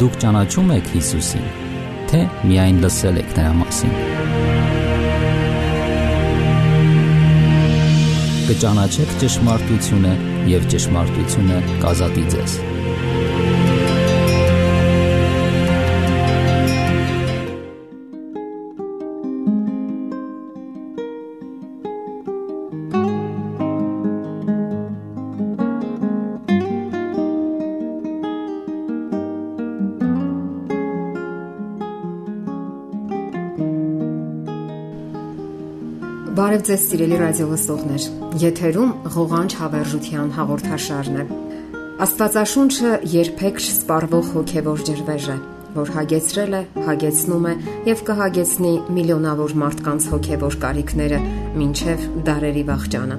Դուք ճանաչում եք Հիսուսին, թե միայն լսել եք նրա մասին։ Կճանաչեք ճշմարտությունը եւ ճշմարտությունը կազատի ձեզ։ Բարև ձեզ սիրելի ռադիո լսողներ։ Եթերում ղողանջ հավերժության հաղորդաշարն է։ Աստվածաշունչը երբեք չսպառվող հոգևոր ջրվեժ է որ հագեցրել է, հագեցնում է եւ կհագեցնի միլիոնավոր մարդկանց հոգեվոր կարիքները մինչև դարերի վաղճանը։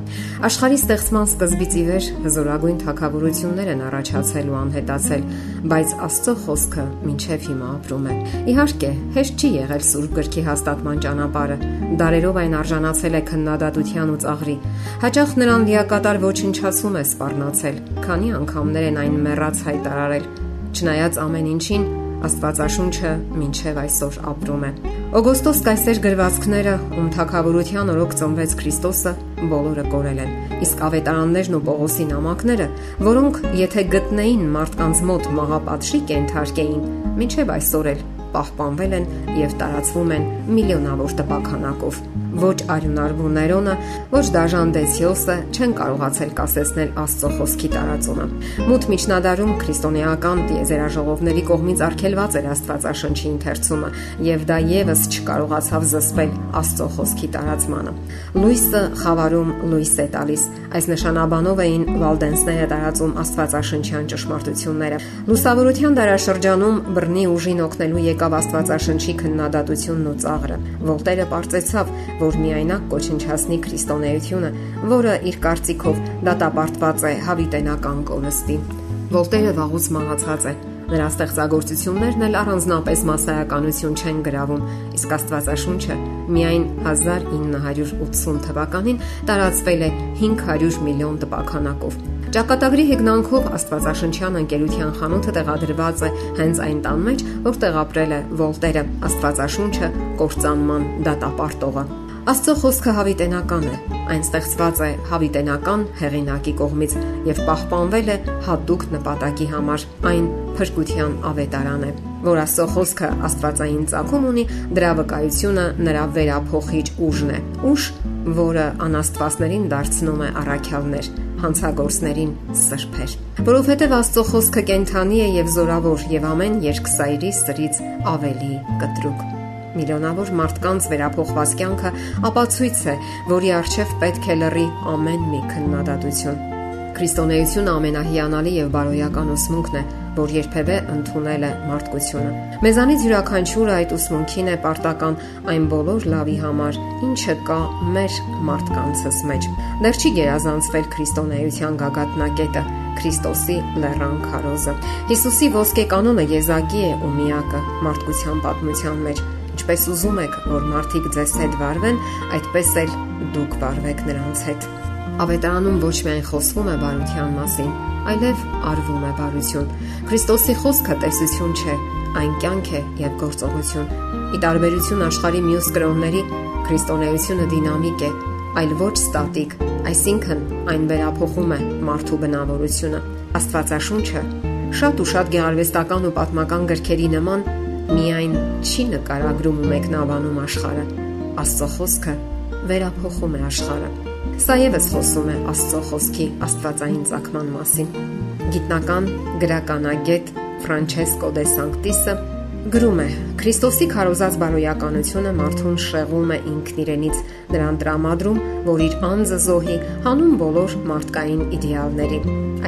Աշխարհի ստեղծման սկզբից ի վեր հզորագույն թակավորություններ են առաջացել ու անհետացել, բայց Աստծո խոսքը մինչև հիմա ապրում է։ Իհարկե, հեշտ չի եղել Սուրբ Գրքի հաստատման ճանապարհը։ Դարերով այն արժանացել է քննադատության ու ծաղրի։ Հաճախ նրան դիակատար ոչնչացում է սпарնացել։ Քանի անգամներ են այն մեռած հայտարարել։ Չնայած ամեն ինչին, Աստվածաշունչը մինչև այսօր ապրում է։ Օգոստոս կայսեր գրվածքները, ում թակավորության օրոք ծնվեց Քրիստոսը, բոլորը կորել են։ Իսկ ավետարաններն ու Պողոսի նամակները, որոնք եթե գտնեին մարդկանց մոտ մահապատժի կենթարկեին, մինչև այսօր էլ պահպանվել են եւ տարածվում են միլիոնավոր տպականակով ոչ արյունարվու Ներոնը, ոչ դաժան Դեցիոսը չեն կարողացել կասեցնել Աստծո խոսքի տարածումը։ Մութ միջնադարում քրիստոնեական տիեզերաժողովների կողմից արգելված էր Աստվածաշնչի ընթերցումը, եւ դա եւս չկարողացավ զսպել Աստծո խոսքի տարածմանը։ Լույսը խավարում լույս է տալիս։ Այս նշանաբանով էին Վալդենսները տարածում Աստվածաշնչյան ճշմարտությունները։ Լուսավորության դարաշրջանում բռնի ուժին օգնելու եկավ Աստվածաշնչի քննադատությունն ու ծաղրը։ Վոլտերը ողջացավ, որ միայնակ կոչնչացնի քրիստոնեությունը, որը իր կարծիքով դատապարտված է հավիտենական կորստի։ Վոլտերը վաղուց մահացած է։ Նրա ստեղծագործություններն էլ առանձնապես massայականություն չեն գրավում, իսկ Աստվածաշունչը միայն 1980 թվականին տարածվել է 500 միլիոն տպականակով։ Ճակատագրի հեգնանքով Աստվածաշնչյան ընկերության խանութը տեղադրված է հենց այն տան մեջ, որտեղ ապրել է Վոլտերը, Աստվածաշունչը կործանման դատապարտողը։ Աստծո խոսքը հավիտենական է։ Այն ստեղծված է հավիտենական հեղինակի կողմից եւ պահպանվել է հատուկ նպատակի համար։ Այն փրկության ավետարան է, որ Աստծո խոսքը Աստվածային ցակում ունի, դրա վկայությունը նրա վերափոխիչ ուժն է։ Ուժ, որը անաստվածներին դարձնում է առաքյալներ, հանցագործներին սրբեր։ Որովհետև Աստծո խոսքը կենթանի է եւ զորավոր եւ ամեն երկսայրի սրից ավելի կտրուկ միլիոնավոր մարդկանց վերափոխված կյանքը ապացույց է, որի արժև պետք է լրի ամեն մի քննադատություն։ Քրիստոնեությունը ամենահիանալի եւ բարոյական ուսմունքն է, որ երբևէ ընդունել է մարդկությունը։ Մեզանից յուրաքանչյուրը այդ ուսմունքին է պարտական այն բոլոր լավի համար, ինչը կա մեր մարդկանցս մեջ։ Դեռ չի գերազանցվել քրիստոնեության գագաթնակետը, Քրիստոսի լեռան քարոզը։ Հիսուսի ոսկե կանոնը եզակի է ու միակը մարդկության պատմության մեջ Ինչպես ուզում եք, որ մարդիկ ձեզ հետ վարվեն, այդպես էլ դուք վարվեք նրանց հետ։ Ավետարանում ոչ միայն խոսվում է բարության մասին, այլև արվում է բարություն։ Քրիստոսի խոսքը տեսություն չէ, այն կյանք է եւ գործողություն։ Ի տարբերություն աշխարհի մյուս կրոնների, քրիստոնեությունը դինամիկ է, այլ ոչ ստատիկ, այսինքն այն վերափոխում է մարդու բնավորությունը։ Աստվածաշունչը շատ ու շատ գեղարվեստական ու պատմական գրքերի նման միայն չի նկարագրում ու մեկնաբանում աշխարհը։ Աստծո խոսքը վերափոխում է աշխարհը։ Սա եւս խոսում է Աստծո խոսքի աստվածային ցակման մասին։ Գիտնական գրականագետ Ֆրանչեսկո դե Սանկտիսը Գրում է. Քրիստոսի քարոզած բարոյականությունը մարդուն շեղում է ինքն իրենից, նրան տրամադրում, որ իր անձը զոհի հանուն բոլոր մարդկային իդեալների։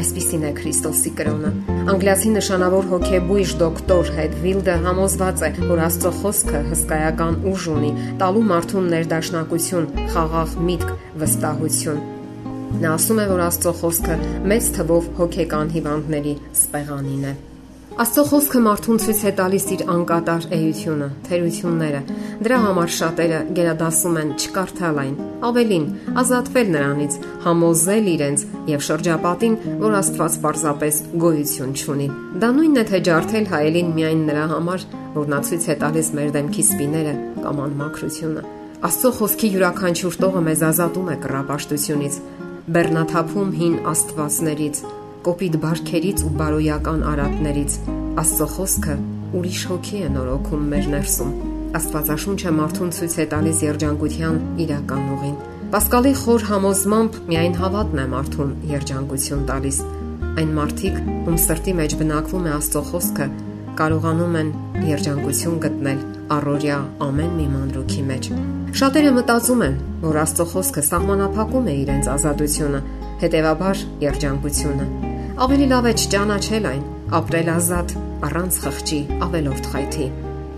Այսպիսին է Քրիստոսի կրոնը։ Անգլիացի նշանավոր հոգեբույժ դոկտոր Հետվիլդը համոզված է, որ Աստծո խոսքը հսկայական ուժ ունի, տալու մարդուն ներդաշնակություն, խաղաղ միտք, վստահություն։ Նա ասում է, որ Աստծո խոսքը մեծ թվով հոգեկան հիվանդների սպեղանին է։ Աստծո խոսքը մարդուն ցույց է տալիս իր անկատար էությունը, թերությունները։ Դրա համար շատերը գերադասում են չկարդալ այն, ավելին, ազատվել նրանից, համոզել իրենց եւ շրջապատին, որ Աստված պարզապես գոյություն չունի։ Դա նույնն է թե ջարդել հայելին միայն նրա համար, որ նա ցույց է տալիս մեր դեմքի սպիները կամ անմաքրությունը։ Աստծո խոսքի յուրաքանչյուր տողը մեզ ազատում է կռապաշտությունից, բեռնաթափում հին աստվածներից, կոպիտ բարքերից ու բարոյական արատներից։ Աստծո խոսքը ուրիշ հոգի է նորոգում մեր ներսում։ Աստվածաշունչը մարդուն ցույց է տալիս երջանկության իրական ուղին։ Պասկալի խոր համոզմամբ միայն հավատն է մարդուն երջանկություն տալիս։ Այն մարդիկ, ում սրտի մեջ բնակվում է Աստծո խոսքը, կարողանում են երջանկություն գտնել առօրյա ամեն մի մանրուքի մեջ։ Շատերը մտածում են, որ Աստծո խոսքը սահմանափակում է իրենց ազատությունը, հետևաբար երջանկությունը Ավելի լավ է չճանաչել այն, ապրել ազատ, առանց խղճի, ավելորդ խայթի։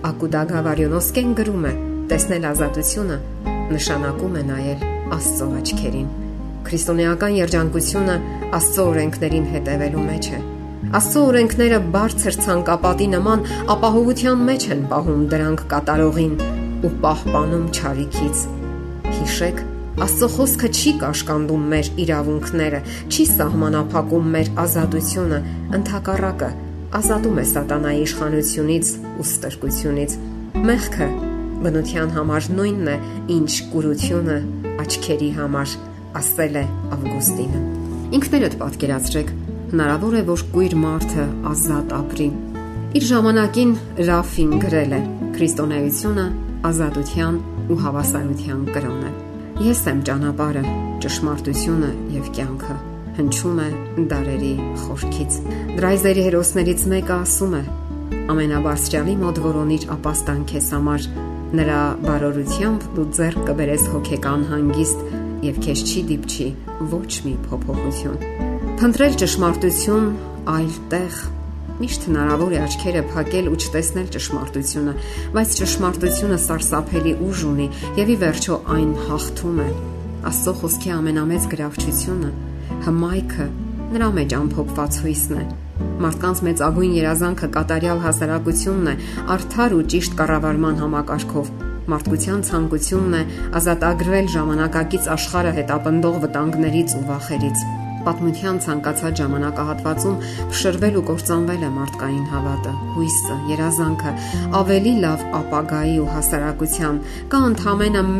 Ակուդա Գավարիոնոսկեն գրում է. տեսնել ազատությունը նշանակում է նայել Աստծո աչքերին։ Քրիստոնեական երջանկությունը Աստծո օրենքներին հետևելու մեջ է։ Աստծո օրենքները բարձր ցանկապատի նման ապահովության մեջ են պահում դրանք կատարողին ու պահպանում ճարիքից։ Հիշեք, Աստծո խոսքը չի կաշկանդում մեր իրավունքները, չի սահմանափակում մեր ազատությունը, ընդհակառակը ազատում է սատանայի իշխանությունից ու ստրկությունից։ Մեղքը բնության համար նույնն է, ինչ կուրությունը աչքերի համար, ասել է Ավգուստինը։ Ինքներդ պատկերացրեք, հնարավոր է, որ կույր մարդը ազատ ապրի։ Իր ժամանակին Ռաֆին գրել է. Քրիստոնեությունը ազատության ու հավասարության կրոն է։ Ես եմ ճանապարհը, ճշմարտությունը եւ կյանքը։ Հնչում է դարերի խորքից։ Դրայզերի հերոսներից մեկը ասում է. Ամենաբարձրալի մոտ որոնիր ապաստան քեզ համար, նրա բարօրությամբ դու ձեռք կբերես հոգեկան հանգիստ եւ քեզ չի դիպչի ոչ մի փոփոխություն։ Փնտրել ճշմարտություն այլ տեղ Միշտ հնարավոր է աչքերը փակել ու չտեսնել ճշմարտությունը, բայց ճշմարտությունը սարսափելի ուժ ունի եւ ի վերջո այն հաղթում է։ Աստծո խոսքի ամենամեծ գրավչությունը հմայքը նրա մեջ ամփոփված հույսն է։ Մարդկանց մեծագույն երազանքը կատարյալ հասարակությունն է, արդար ու ճիշտ կառավարման համակարգով։ Մարդկության ցանկությունն է ազատագրվել ժամանակակից աշխարհը հետապնդող վտանգներից ու վախերից պատմության ցանկացած ժամանակահատվածում փշրվել ու կործանվել է մարդկային հավատը, հույսը, երազանքը, ավելի լավ ապագայի ու հասարակության, կա ընդհանրապես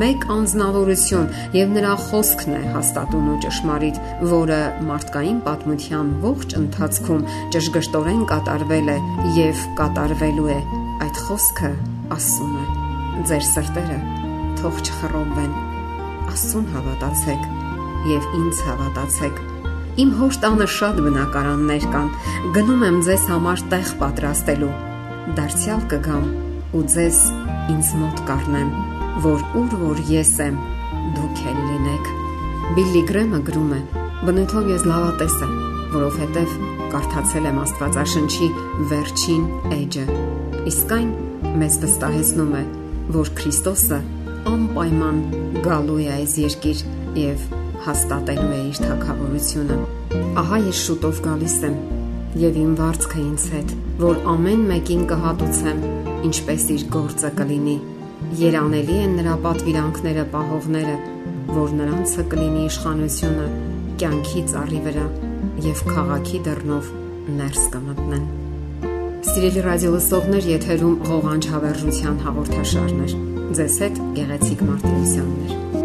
մեկ անznավորություն եւ նրա խոսքն է հաստատուն ու ճշմարիտ, որը մարդկային պատմության ողջ ընթացքում ճշգրտորեն կատարվել է եւ կատարվելու է։ Այդ խոսքը ասում է. ձեր սրտերը թող չխռովվեն։ Աստուն հավատացեք եւ ինձ հավատացեք Իմ հոր տանը շատ բնակարաններ կան։ Գնում եմ ձեզ համար տեղ պատրաստելու։ Դարձյալ կգամ ու ձեզ ինձ մոտ կառնեմ, որ ուր որ ես եմ, դուք էլ լինեք։ Բիլլի Գրեմը գրում է. Բնույթով ես լավատես եմ, որովհետև կարդացել եմ Աստվածաշնչի վերջին էջը։ Իսկ այն մեզ վստահեցնում է, որ Քրիստոսը անպայման գալու է այս երկիր եւ հաստատելու է իր թակավորությունը։ Ահա ես շուտով գալիս եմ եւ իմ վարձքը ինձ հետ, որ ամեն մեկին կհատուցեմ, ինչպես իր գործը կլինի։ Երանելի են նրա պատվիրանքները պահողները, որ նրանցը կլինի իշխանությունը կյանքի ծառի վրա եւ քաղաքի դռնով ներս կմտնեն։ Սիրելի ռադիո լսողներ, եթերում ղողանջ հավերժության հաղորդաշարներ։ Ձեզ հետ գեղեցիկ Մարտիրոսյաններ։